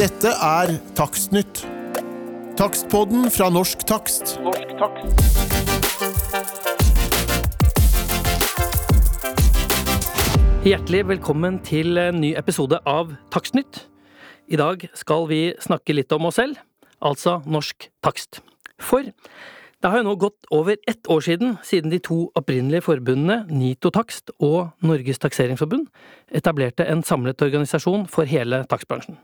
Dette er Takstnytt. Takstpodden fra Norsk Takst. Norsk takst. Hjertelig velkommen til en ny episode av Takstnytt. I dag skal vi snakke litt om oss selv, altså Norsk Takst. For det har jo nå gått over ett år siden siden de to opprinnelige forbundene NITO Takst og Norges Takseringsforbund etablerte en samlet organisasjon for hele takstbransjen.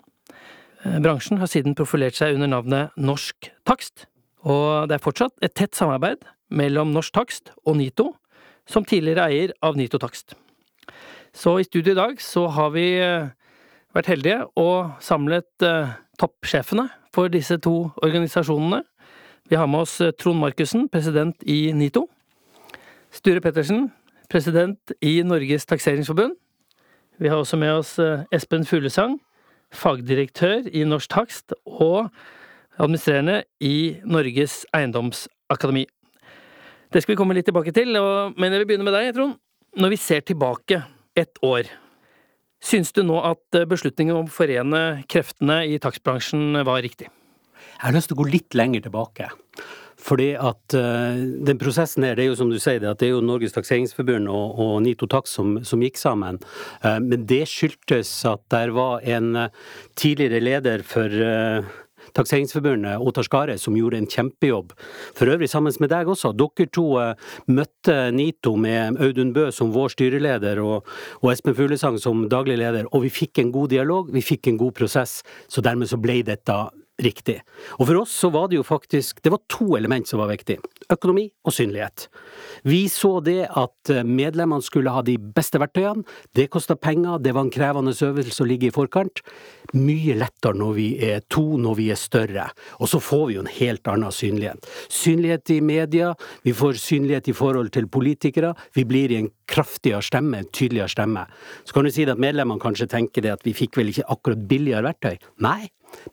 Eh, Bransjen har siden profilert seg under navnet Norsk Takst, og det er fortsatt et tett samarbeid mellom Norsk Takst og NITO, som tidligere eier av NITO Takst. Så i studio i dag så har vi eh, vært heldige og samlet eh, toppsjefene for disse to organisasjonene. Vi har med oss Trond Markussen, president i NITO. Sture Pettersen, president i Norges Takseringsforbund. Vi har også med oss Espen Fuglesang, fagdirektør i Norsk Takst og administrerende i Norges Eiendomsakademi. Det skal vi komme litt tilbake til, men jeg vil begynne med deg, Trond. Når vi ser tilbake ett år, syns du nå at beslutningen om å forene kreftene i takstbransjen var riktig? Jeg har lyst til å gå litt lenger tilbake. Fordi at uh, den prosessen her, det er jo som du sier, det, at det er jo Norges Takseringsforbund og, og NITO Taks som, som gikk sammen. Uh, men det skyldtes at der var en uh, tidligere leder for Takseringsforbundet, Ottar Skare, som gjorde en kjempejobb. For øvrig sammen med deg også. Dere to møtte NITO med Audun Bø som vår styreleder og, og Espen Fuglesang som daglig leder, og vi fikk en god dialog, vi fikk en god prosess, så dermed så ble dette riktig. Og for oss så var det jo faktisk Det var to element som var viktig. Økonomi og synlighet. Vi så det at eh, medlemmene skulle ha de beste verktøyene. Det kosta penger, det var en krevende øvelse å ligge i forkant. Mye lettere når vi er to, når vi er større. Og så får vi jo en helt annen synlighet. Synlighet i media, vi får synlighet i forhold til politikere. Vi blir i en kraftigere stemme, en tydeligere stemme. Så kan du si det at medlemmene kanskje tenker det at vi fikk vel ikke akkurat billigere verktøy. Nei,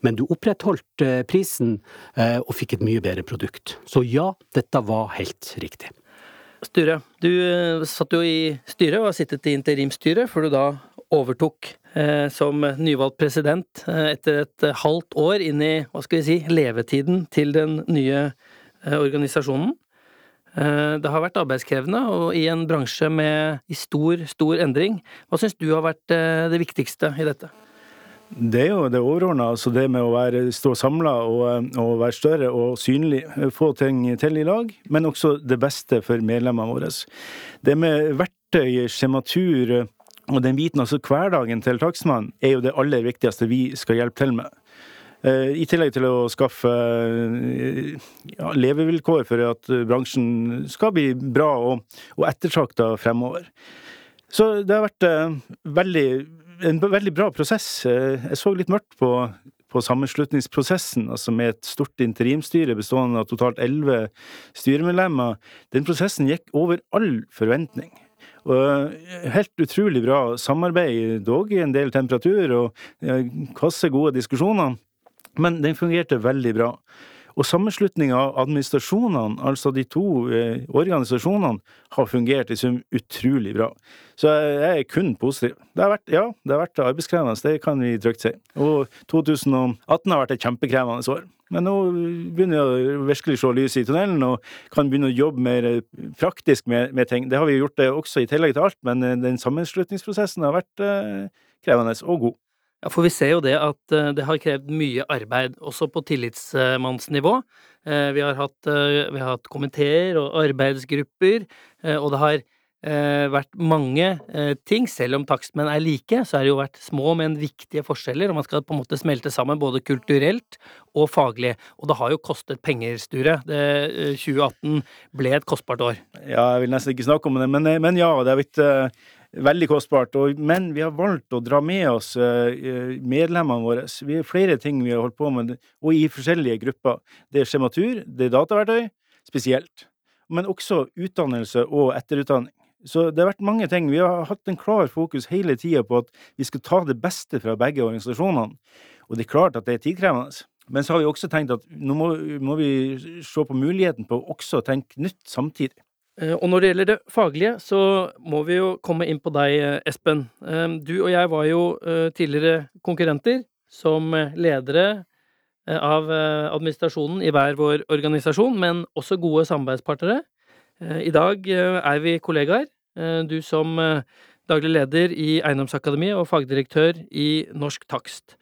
men du opprettholdt eh, prisen eh, og fikk et mye bedre produkt. Så ja, dette var helt riktig. Sture, du eh, satt jo i styret og har sittet i interimsstyret før du da overtok som nyvalgt president etter et halvt år inn i, hva skal vi si, levetiden til den nye organisasjonen. Det har vært arbeidskrevende og i en bransje med i stor, stor endring. Hva syns du har vært det viktigste i dette? Det er jo det overordna, altså det med å være, stå samla og, og være større og synlig. Få ting til i lag, men også det beste for medlemmene våre. Det med verktøy, skjematur og den biten, altså hverdagen til takstmannen, er jo det aller viktigste vi skal hjelpe til med. Eh, I tillegg til å skaffe eh, ja, levevilkår for at bransjen skal bli bra og, og ettertrakta fremover. Så det har vært eh, veldig, en veldig bra prosess. Eh, Jeg så litt mørkt på, på sammenslutningsprosessen, altså med et stort interimstyre bestående av totalt elleve styremedlemmer. Den prosessen gikk over all forventning. Og eh, helt utrolig bra samarbeid, dog i en del temperatur og eh, kasse gode diskusjoner, men den fungerte veldig bra. Og sammenslutninga av administrasjonene, altså de to eh, organisasjonene, har fungert i sum utrolig bra. Så jeg, er kun positiv. Det har vært, ja, det har vært arbeidskrevende, det kan vi trygt si. Og 2018 har vært et kjempekrevende år. Men nå begynner jeg å virkelig se lyset i tunnelen, og kan begynne å jobbe mer eh, praktisk med, med ting. Det har vi gjort det også i tillegg til alt, men eh, den sammenslutningsprosessen har vært eh, krevende og god. Ja, for vi ser jo det at eh, det har krevd mye arbeid, også på tillitsmannsnivå. Eh, Vi har hatt, eh, vi hatt komiteer og arbeidsgrupper, og det har vært mange ting. Selv om takstmenn er like, så har det jo vært små, men viktige forskjeller, og man skal på en måte smelte sammen både kulturelt og faglig. Og det har jo kostet penger, Sture. Det, eh, 2018 ble et kostbart år. Ja, jeg vil nesten ikke snakke om det, men, men ja, det har blitt veldig kostbart. Og, men vi har valgt å dra med oss eh, medlemmene våre. Vi har flere ting vi har holdt på med, og i forskjellige grupper. Det er skjematur, det er dataverktøy, spesielt. Men også utdannelse og etterutdanning. Så det har vært mange ting. Vi har hatt en klar fokus hele tida på at vi skal ta det beste fra begge organisasjonene. Og det er klart at det er tidkrevende. Men så har vi også tenkt at nå må, må vi se på muligheten på å også tenke nytt samtidig. Eh, Og når det gjelder det faglige, så må vi jo komme inn på deg, eh, Espen. Eh, Du og jeg var jo tidligere konkurrenter som ledere av administrasjonen i hver vår organisasjon, men også gode samarbeidspartnere. I dag er vi kollegaer. Du som daglig leder i Eiendomsakademiet og fagdirektør i Norsk Takst.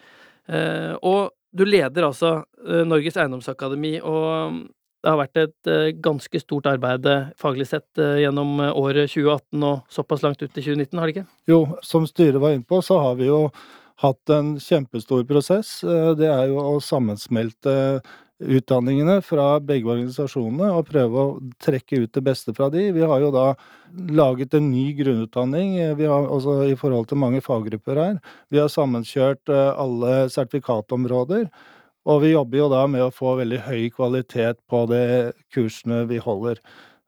Og du leder altså Norges Eiendomsakademi, og det har vært et eh, ganske stort arbeid eh, faglig sett eh, gjennom året 2018 og såpass langt ut i 2019, har det ikke? Jo, som styret var inne på, så har vi jo hatt en kjempestor prosess. Det er jo å sammensmelte utdanningene fra begge organisasjonene og prøve å trekke ut det beste fra de. Vi har jo da laget en ny grunnutdanning vi har, altså i forhold til mange faggrupper her. Vi har sammenkjørt alle sertifikatområder. Og vi jobber jo da med å få veldig høy kvalitet på de kursene vi holder.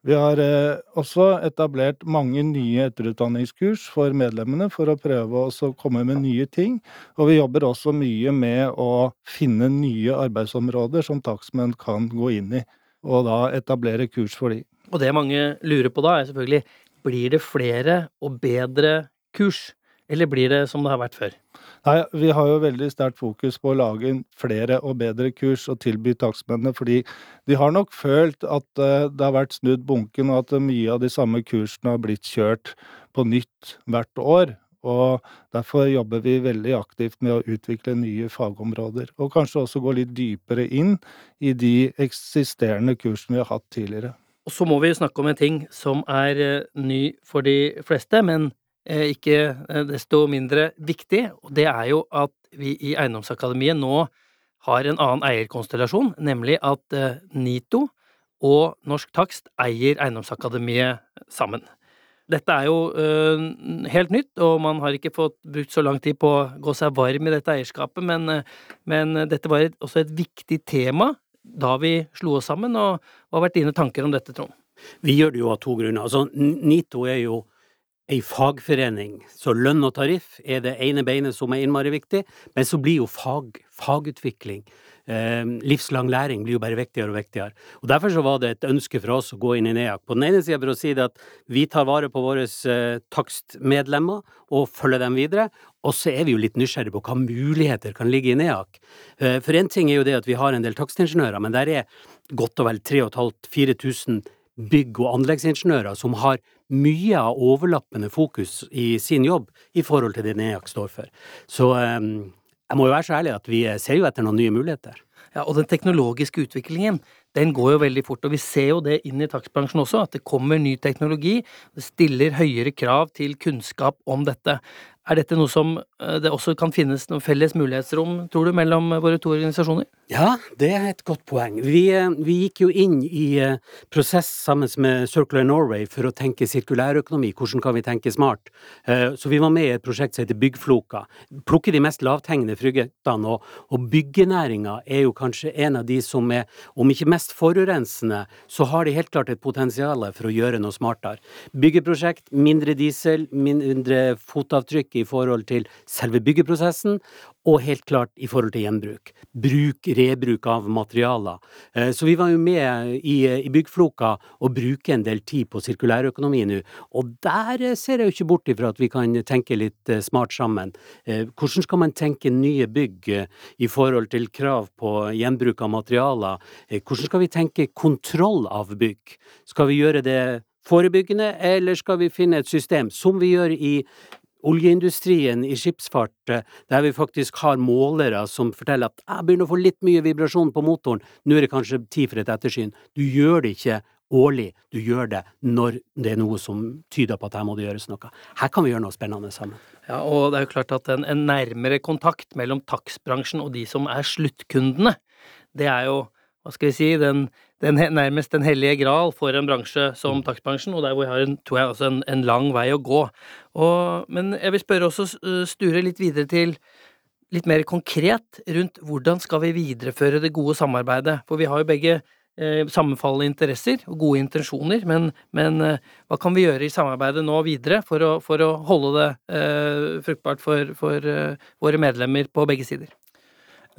Vi har eh, også etablert mange nye etterutdanningskurs for medlemmene for å prøve å komme med nye ting. Og vi jobber også mye med å finne nye arbeidsområder som takstmenn kan gå inn i, og da etablere kurs for de. Og det mange lurer på da, er selvfølgelig blir det flere og bedre kurs, eller blir det som det har vært før? Nei, vi har jo veldig sterkt fokus på å lage flere og bedre kurs og tilby takstmennene, fordi de har nok følt at eh, det har vært snudd bunken, og at mye av de samme kursene har blitt kjørt på nytt hvert år. Og derfor jobber vi veldig aktivt med å utvikle nye fagområder, og kanskje også gå litt dypere inn i de eksisterende kursene vi har hatt tidligere. Og så må vi snakke om en ting som er eh, ny for de fleste, men ikke eh, desto mindre viktig, og det er jo at vi i Eiendomsakademiet nå har en annen eierkonstellasjon, nemlig at eh, NITO og Norsk Takst eier Eiendomsakademiet sammen. Dette er jo eh, helt nytt, og man har ikke fått brukt så lang tid på å gå seg varm i dette eierskapet, men, eh, men dette var et, også et viktig tema da vi slo oss sammen, og hva har vært dine tanker om dette, Trond? Vi gjør det jo av to grunner. Altså, NITO er jo ei fagforening, så lønn og tariff er det ene beinet som er innmari viktig, men så blir jo fag, fagutvikling, eh, livslang læring blir jo bare viktigere og viktigere. Og Derfor så var det et ønske fra oss å gå inn i NEAK. På den ene sida for å si det at vi tar vare på våre eh, takstmedlemmer og følger dem videre, og så er vi jo litt nysgjerrige på hva muligheter kan ligge i NEAK. Eh, For én ting er jo det at vi har en del takstingeniører, men der er godt og vel 3500-4000 bygg- og anleggsingeniører som har mye av overlappende fokus i sin jobb i forhold til det NEAK står for. Så eh, jeg må jo være så ærlig at vi ser jo etter noen nye muligheter. Ja, og den teknologiske utviklingen, den går jo veldig fort, og vi ser jo det inn i takstbransjen også, at det kommer ny teknologi, det stiller høyere krav til kunnskap om dette. Er dette noe som eh, det også kan finnes noen felles mulighetsrom, tror du, mellom våre to organisasjoner? Ja, det er et godt poeng. Vi, eh, vi gikk jo inn i eh, prosess sammen med Circular Norway for å tenke sirkulærøkonomi. Hvordan kan vi tenke smart? Eh, Så vi var med i et prosjekt som heter Byggfloka. Plukke de mest lavthengende fruktene, og, og byggenæringa er jo kanskje en av de som er, om ikke mest forurensende, så har de helt klart et potensial for å gjøre noe smartere. Byggeprosjekt, mindre diesel, mindre fotavtrykk i forhold til selve byggeprosessen, og helt klart i forhold til gjenbruk. Bruk, rebruk av materialer. Eh, Så vi var jo med i, Byggfloka og bruker en del tid på sirkulærøkonomi nå, og der eh, ser jeg jo ikke bort ifra at vi kan tenke litt eh, smart sammen. Hvordan skal man tenke nye bygg i forhold til krav på gjenbruk av materialer? Hvordan skal vi tenke kontroll av bygg? Skal vi gjøre det forebyggende, eller skal vi finne et system, som vi gjør i oljeindustrien i skipsfart, eh, der vi faktisk har målere som forteller at jeg begynner å få litt mye vibrasjon på motoren, nå er det kanskje tid for et ettersyn. Du gjør det ikke årlig, du gjør det når det er noe som tyder på at her må det gjøres noe. Her kan vi gjøre noe spennende sammen. Ja, og det er jo klart at en, en nærmere kontakt mellom takstbransjen og de som er sluttkundene, det er jo, hva skal vi si, den, den, nærmest den hellige gral for en bransje som takstbransjen, og der hvor vi har en, tror jeg, også en, en lang vei å gå. Og, men jeg vil spørre også, uh, Sture, litt videre til litt mer konkret rundt hvordan skal vi videreføre det gode samarbeidet? For vi har jo begge eh, sammenfallende interesser og gode intensjoner, men, men eh, hva kan vi gjøre i samarbeidet nå videre for å, for å holde det eh, fruktbart for, for eh, våre medlemmer på begge sider?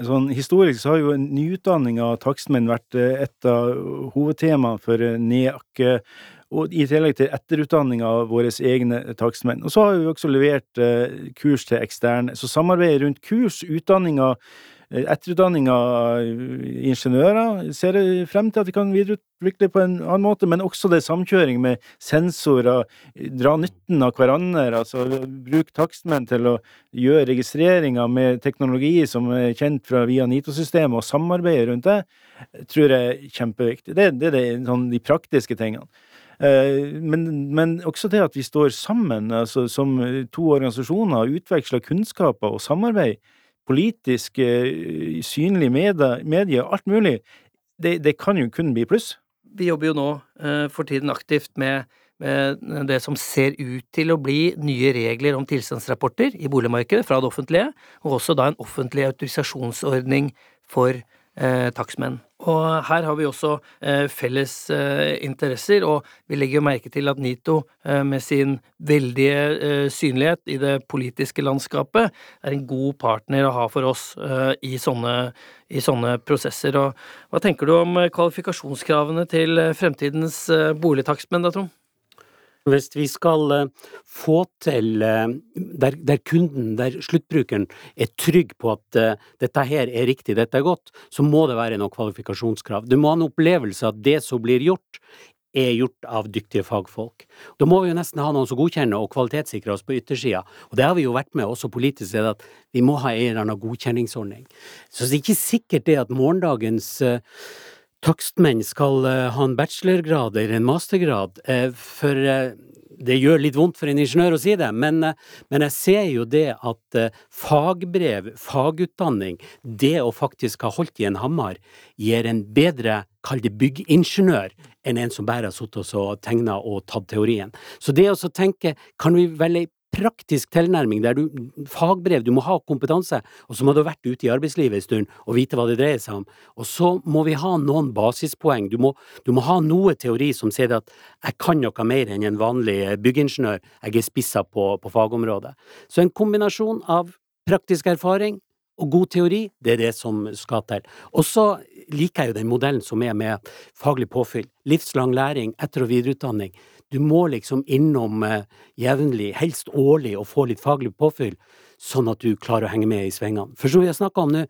Sånn, historisk så har jo nyutdanning av takstmenn vært eh, et av hovedtemaene for eh, NEAK. og i tillegg til etterutdanning av våre egne takstmenn. Og så har vi også levert eh, kurs til eksterne. Så samarbeidet rundt kurs, utdanninger, etterutdanning av ingeniører ser jeg frem til at vi kan videreutvikle på en annen måte, men også det samkjøring med sensorer, dra nytten av hverandre, altså bruk takstmenn til å gjøre registreringer med teknologi som er kjent fra via NITO-systemet, og samarbeide rundt det, tror jeg er kjempeviktig. Det, det er det, sånn, de praktiske tingene. Eh, men, men, også det at vi står sammen altså, som to organisasjoner og utveksler kunnskaper og samarbeid, politisk, eh, synlig medie, medie alt mulig, det, det, kan jo kun bli pluss. Vi jobber jo nå uh, for tiden aktivt med, med, det som ser ut til å bli nye regler om tilstandsrapporter i boligmarkedet fra det offentlige, og også da en offentlig autorisasjonsordning for eh, takstmenn. Og her har vi også eh, felles eh, interesser, og vi legger merke til at NITO eh, med sin veldige synlighet i det politiske landskapet er en god partner å ha for oss i sånne, i, sånne, prosesser. Og hva tenker du om kvalifikasjonskravene til fremtidens boligtakstmenn da, Trond? Hvis vi skal eh, få til eh, der, der, kunden, der sluttbrukeren, er trygg på at uh, dette her er riktig, dette er godt, så må det være noen kvalifikasjonskrav. Du må ha en opplevelse at det som blir gjort, er gjort av dyktige fagfolk. Da må vi jo nesten ha noen som godkjenner og kvalitetssikrer oss på yttersida, og det har vi jo vært med også politisk sett, at vi må ha en eller annen godkjenningsordning. Så det er ikke sikkert det at morgendagens takstmenn skal eh, ha en bachelorgrad eller en mastergrad, eh, for eh, det gjør litt vondt for en ingeniør å si det, men, men, jeg ser jo det at fagbrev, fagutdanning, det å faktisk ha holdt i en hammer, gir en bedre, kall det byggingeniør, enn en som bare har sittet og tegna og tatt teorien. Så det å tenke, kan vi velge praktisk tilnærming der du Fagbrev, du må ha kompetanse, og så må du ha vært ute i arbeidslivet en stund og vite hva det dreier seg om. Og så må vi ha noen basispoeng. Du må, du må ha noe teori som sier at jeg kan noe mer enn en vanlig byggingeniør, jeg er spissa på, på fagområdet. Så en kombinasjon av praktisk erfaring og god teori, det er det som skal til. Og så liker jeg jo den modellen som er med faglig påfyll. Livslang læring, etter- og videreutdanning. Du må liksom innom eh, jevnlig, helst årlig, og få litt faglig påfyll, sånn at du klarer å henge med i svingene. For som vi har snakka om nå,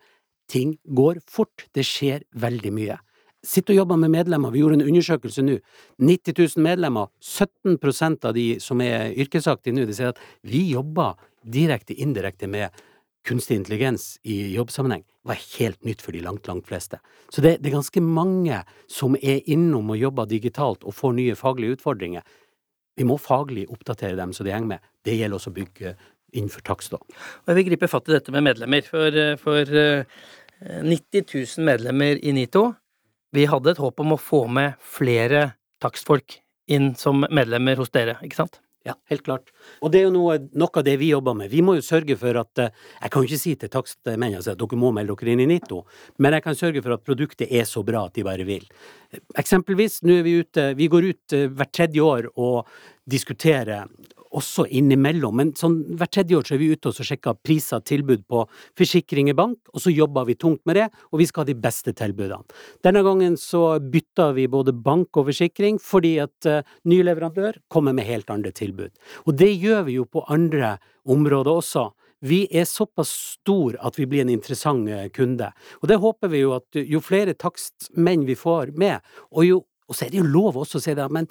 ting går fort. Det skjer veldig mye. Sitt og jobber med medlemmer. Vi gjorde en undersøkelse nå. 90 000 medlemmer. 17% av de som er yrkesaktive nå, de sier at vi jobber direkte, indirekte med kunstig intelligens i jobbsammenheng var helt nytt for de langt, langt fleste. Så det, det, er ganske mange som er innom og jobber digitalt og får nye faglige utfordringer. Vi må faglig oppdatere dem så det henger med. Det gjelder også bygg innenfor takst. Jeg vil gripe fatt i dette med medlemmer. For, for 90 000 medlemmer i NITO. Vi hadde et håp om å få med flere takstfolk inn som medlemmer hos dere, ikke sant? Ja, helt klart. Og det er jo noe, noe, av det vi jobber med. Vi må jo sørge for at eh, Jeg kan jo ikke si til takstmennene at dere må melde dere inn i NITO, men jeg kan sørge for at produktet er så bra at de bare vil. Eksempelvis, nå er vi ute Vi går ut eh, hvert tredje år og diskuterer også innimellom. Men sånn hvert tredje år så er vi ute og sjekker priser og tilbud på forsikring i bank, og så jobber vi tungt med det, og vi skal ha de beste tilbudene. Denne gangen så bytter vi både bank og forsikring fordi at uh, ny leverandør kommer med helt andre tilbud. Og det gjør vi jo på andre områder også. Vi er såpass stor at vi blir en interessant eh, kunde, og det håper vi jo at jo flere takstmenn vi får med, og jo og så er det jo lov også å si det, men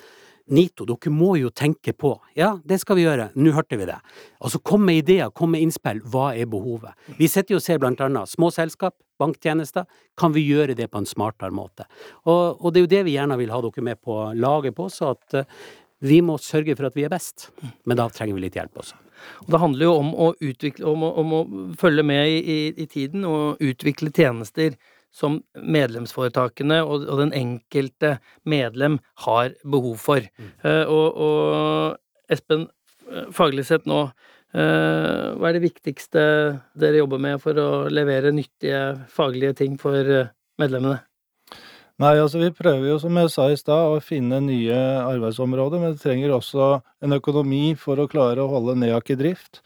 NITO, dere må jo tenke på Ja, det skal vi gjøre, nå hørte vi det. Altså kom med ideer, kom med innspill, hva er behovet? Vi sitter jo og ser blant annet små selskap, banktjenester, kan vi gjøre det på en smartere måte? Og, og det er jo det vi gjerne vil ha dere med på laget på, så at uh, vi må sørge for at vi er best, men da trenger vi litt hjelp også. Og det handler jo om å, utvikle, om å, om å følge med i, i, i tiden og utvikle tjenester som medlemsforetakene og, og, den enkelte medlem har behov for. Mm. Uh, og, og, Espen, eh, faglig sett nå, uh, hva er det viktigste dere jobber med for å levere nyttige faglige ting for medlemmene? Nei, altså vi prøver jo, som jeg sa i stad, å finne nye arbeidsområder, men vi trenger også en økonomi for å klare å holde NEAK i drift.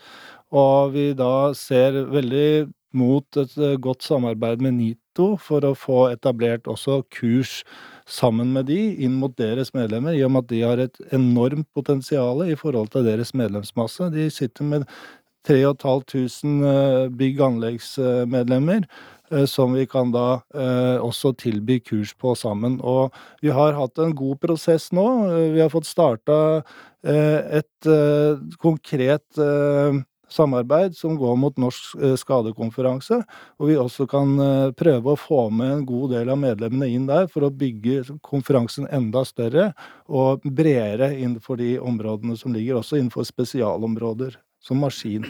Og vi da ser veldig mot et eh, godt samarbeid med NITO for å få etablert også kurs sammen med de inn mot deres medlemmer, i og med at de har et enormt potensial i forhold til deres medlemsmasse. De sitter med 3500 bygg- og anleggsmedlemmer, eh, som vi kan da eh, også tilby kurs på sammen. Og vi har hatt en god prosess nå. Eh, Vi har fått starta eh, et eh, konkret eh, samarbeid som går mot Norsk eh, skadekonferanse, og vi også kan eh, prøve å få med en god del av medlemmene inn der for å bygge konferansen enda større og bredere innenfor de områdene som ligger, også innenfor spesialområder som maskin.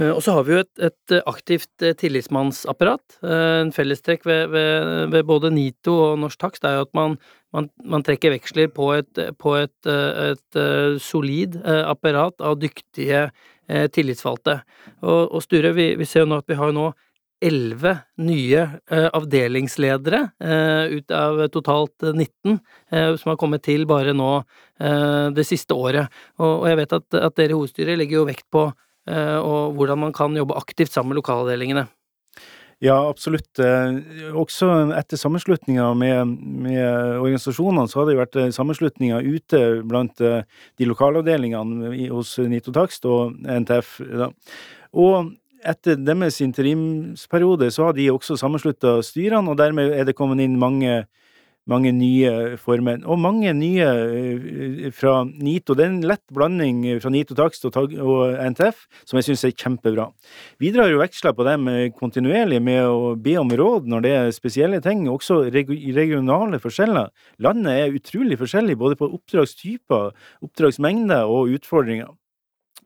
Eh, Og så har vi jo et, et eh, aktivt eh, tillitsmannsapparat. En fellestrekk ved, ved, ved både NITO og Norsk Takst er jo at man, man, man trekker veksler på et, på et, et, solid apparat av dyktige tillitsvalgte. Og, og Sture, vi, vi ser jo nå at vi har nå elleve nye avdelingsledere ut av totalt eh, 19 eh, som har kommet til bare nå det siste året. Og, og jeg vet at, at dere i hovedstyret legger jo vekt på og hvordan man kan jobbe aktivt sammen med lokalavdelingene. Ja, absolutt. Eh, Også etter sammenslutninga med, med organisasjonene, så har det jo vært eh, sammenslutninger ute blant eh, de lokalavdelingene hos NITO Takst og NTF. Da. Og etter deres interimsperiode så har de også sammenslutta styrene, og dermed er det kommet inn mange mange nye former, og mange nye eh, fra NITO. Det er en lett blanding fra NITO Takst og, NTF som jeg syns er kjempebra. Videre har jo veksla på dem eh, kontinuerlig med å be om råd når det er spesielle ting, også regionale forskjeller. Landet er utrolig forskjellig både på oppdragstyper, oppdragsmengder og utfordringer.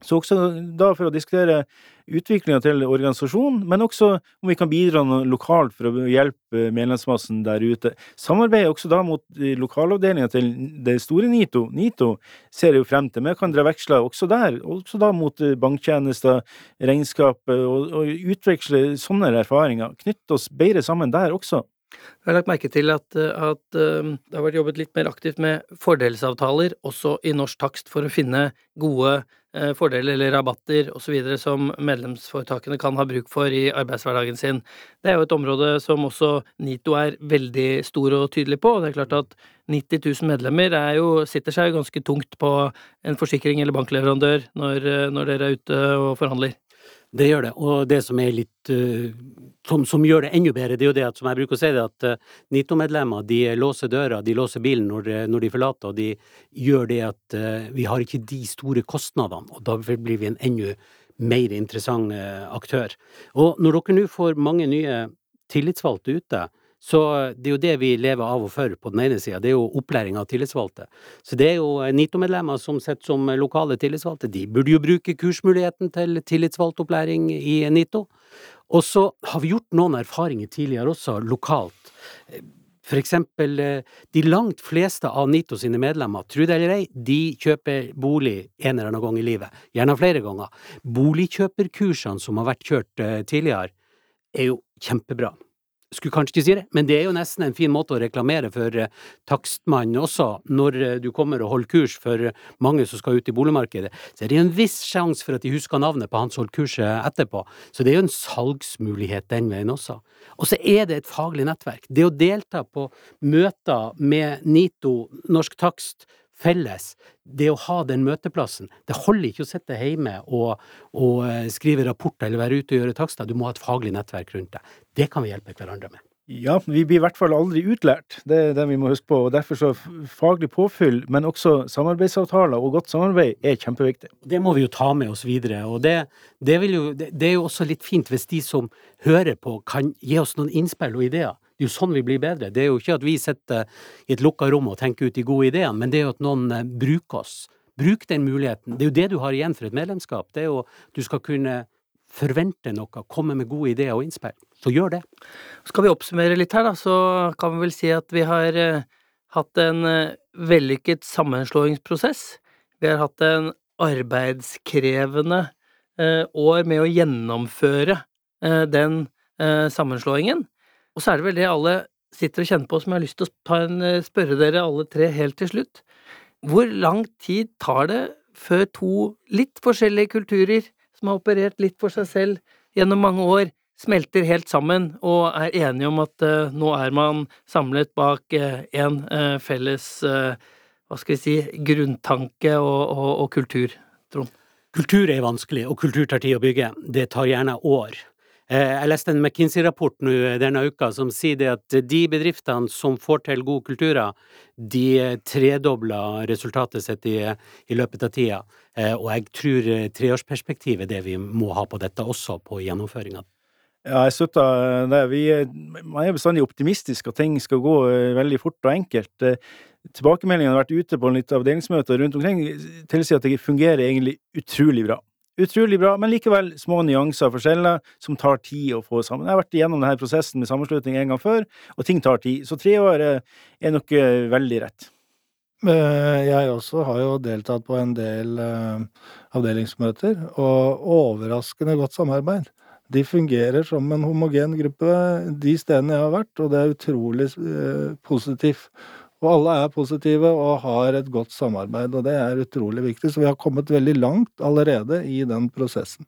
Så også da for å diskutere utviklinga til organisasjonen, men også om vi kan bidra lokalt for å hjelpe medlemsmassen der ute. Samarbeid også da mot lokalavdelinga til det store NITO. NITO ser jeg jo frem til, men jeg kan dra veksler også der. Også da mot banktjenester, regnskap, eh, og, og utveksle sånne erfaringer. Knytte oss bedre sammen der også. Jeg har lagt merke til at, at eh, det har vært jobbet litt mer aktivt med fordelsavtaler også i Norsk Takst for å finne gode fordeler eller rabatter osv. som medlemsforetakene kan ha bruk for i arbeidshverdagen sin. Det er jo et område som også NITO er veldig stor og tydelig på. Det er klart at 90 000 medlemmer er jo, sitter seg ganske tungt på en forsikring eller bankleverandør når, eh, når dere er ute og forhandler. Det gjør det, og det som litt eh, som, som gjør det enda bedre, det er jo det at, som jeg bruker å si det, at uh, NITO-medlemmer de låser døra, de låser bilen når, de- når de forlater, og de gjør det at eh, vi har ikke de store kostnadene, og da blir vi en enda mer interessant eh, aktør. Og når dere nå får mange nye tillitsvalgte ute, så det er jo det vi lever av og for på den ene sida, det er jo opplæring av tillitsvalgte. Så det er jo eh, NITO-medlemmer som sitter som lokale tillitsvalgte, de burde jo bruke kursmuligheten til tillitsvalgtopplæring i NITO. Og så har vi gjort noen erfaringer tidligere også, lokalt. For eksempel, eh, de langt fleste av NITO sine medlemmer, tro det eller ei, de kjøper bolig en eller annen gang i livet, gjerne flere ganger. Boligkjøperkursene som har vært kjørt eh, tidligere, er jo kjempebra. Skulle kanskje ikke si det, men det er jo nesten en fin måte å reklamere for eh, takstmannen også, når eh, du kommer og holder kurs for mange som skal ut i boligmarkedet. Så er det jo en viss sjanse for at de husker navnet på han som holdt kurset etterpå. Så det er jo en salgsmulighet den veien også. Og så er det et faglig nettverk. Det å delta på møter med NITO, Norsk Takst, felles, det å ha den møteplassen. Det holder ikke å sitte hjemme og, og eh, skrive rapporter eller være ute og gjøre takster. Du må ha et faglig nettverk rundt deg. Det kan vi hjelpe hverandre med. Ja, vi blir i hvert fall aldri utlært, det er det vi må huske på. og Derfor så faglig påfyll, men også samarbeidsavtaler og godt samarbeid er kjempeviktig. Det må vi jo ta med oss videre, og det, det, jo, det, det er jo også litt fint hvis de som hører på, kan gi oss noen innspill og ideer. Det er jo sånn vi blir bedre. Det er jo ikke at vi sitter i et lukka rom og tenker ut de gode ideene, men det er jo at noen eh, bruker oss. Bruk den muligheten. Det er jo det du har igjen for et medlemskap. Det er jo du skal kunne forvente noe, komme med gode ideer og innspill. Så gjør det. Skal vi oppsummere litt her, da, så kan vi vel si at vi har eh, hatt en eh, vellykket sammenslåingsprosess. Vi har hatt en arbeidskrevende år med å gjennomføre den sammenslåingen. Og så er det vel det alle sitter og kjenner på, som jeg har lyst til å en, eh, spørre dere alle tre helt til slutt. Hvor lang tid tar det før to litt forskjellige kulturer, som har operert litt for seg selv gjennom mange år, smelter helt sammen og er enige om at uh, nå er man samlet bak én felles hva skal vi si, grunntanke og, og, og kultur, Trond? Kultur er vanskelig, og kultur tar tid å bygge. Det tar gjerne år. Eh, jeg leste en McKinsey-rapport nå denne uka som sier det at de bedriftene som får til gode kulturer, de tredobler resultatet sitt i, i løpet av tida. Eh, og jeg tror treårsperspektivet er det vi må ha på dette også, på gjennomføringa. Ja, jeg støtter det. Vi, man er bestandig optimistisk at ting skal gå eh, veldig fort og enkelt. Tilbakemeldingene har vært ute på litt avdelingsmøter rundt omkring, tilsier at det fungerer egentlig utrolig bra utrolig bra, men likevel små nyanser og forskjeller som tar tid å få sammen. Jeg har vært igjennom denne prosessen med sammenslutning en gang før, og ting tar tid. Så tre år er nok eh, veldig rett. Eh, jeg også har jo deltatt på en del eh, avdelingsmøter, og overraskende godt samarbeid. De fungerer som en homogen gruppe de stedene jeg har vært, og det er utrolig positivt. Og alle er positive og har et godt samarbeid, og det er utrolig viktig. Så vi har kommet veldig langt allerede i den prosessen.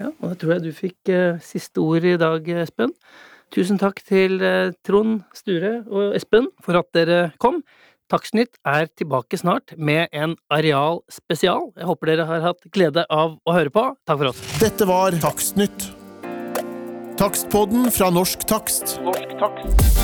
Ja, og da tror jeg du fikk eh, siste ord i dag, Espen. Tusen takk til eh, Trond Sture og Espen for at dere kom. Takstnytt er tilbake snart med en arealspesial. Jeg håper dere har hatt glede av å høre på. Takk for oss. Dette var Takstnytt. Takstpodden fra Norsk Takst. Norsk takst.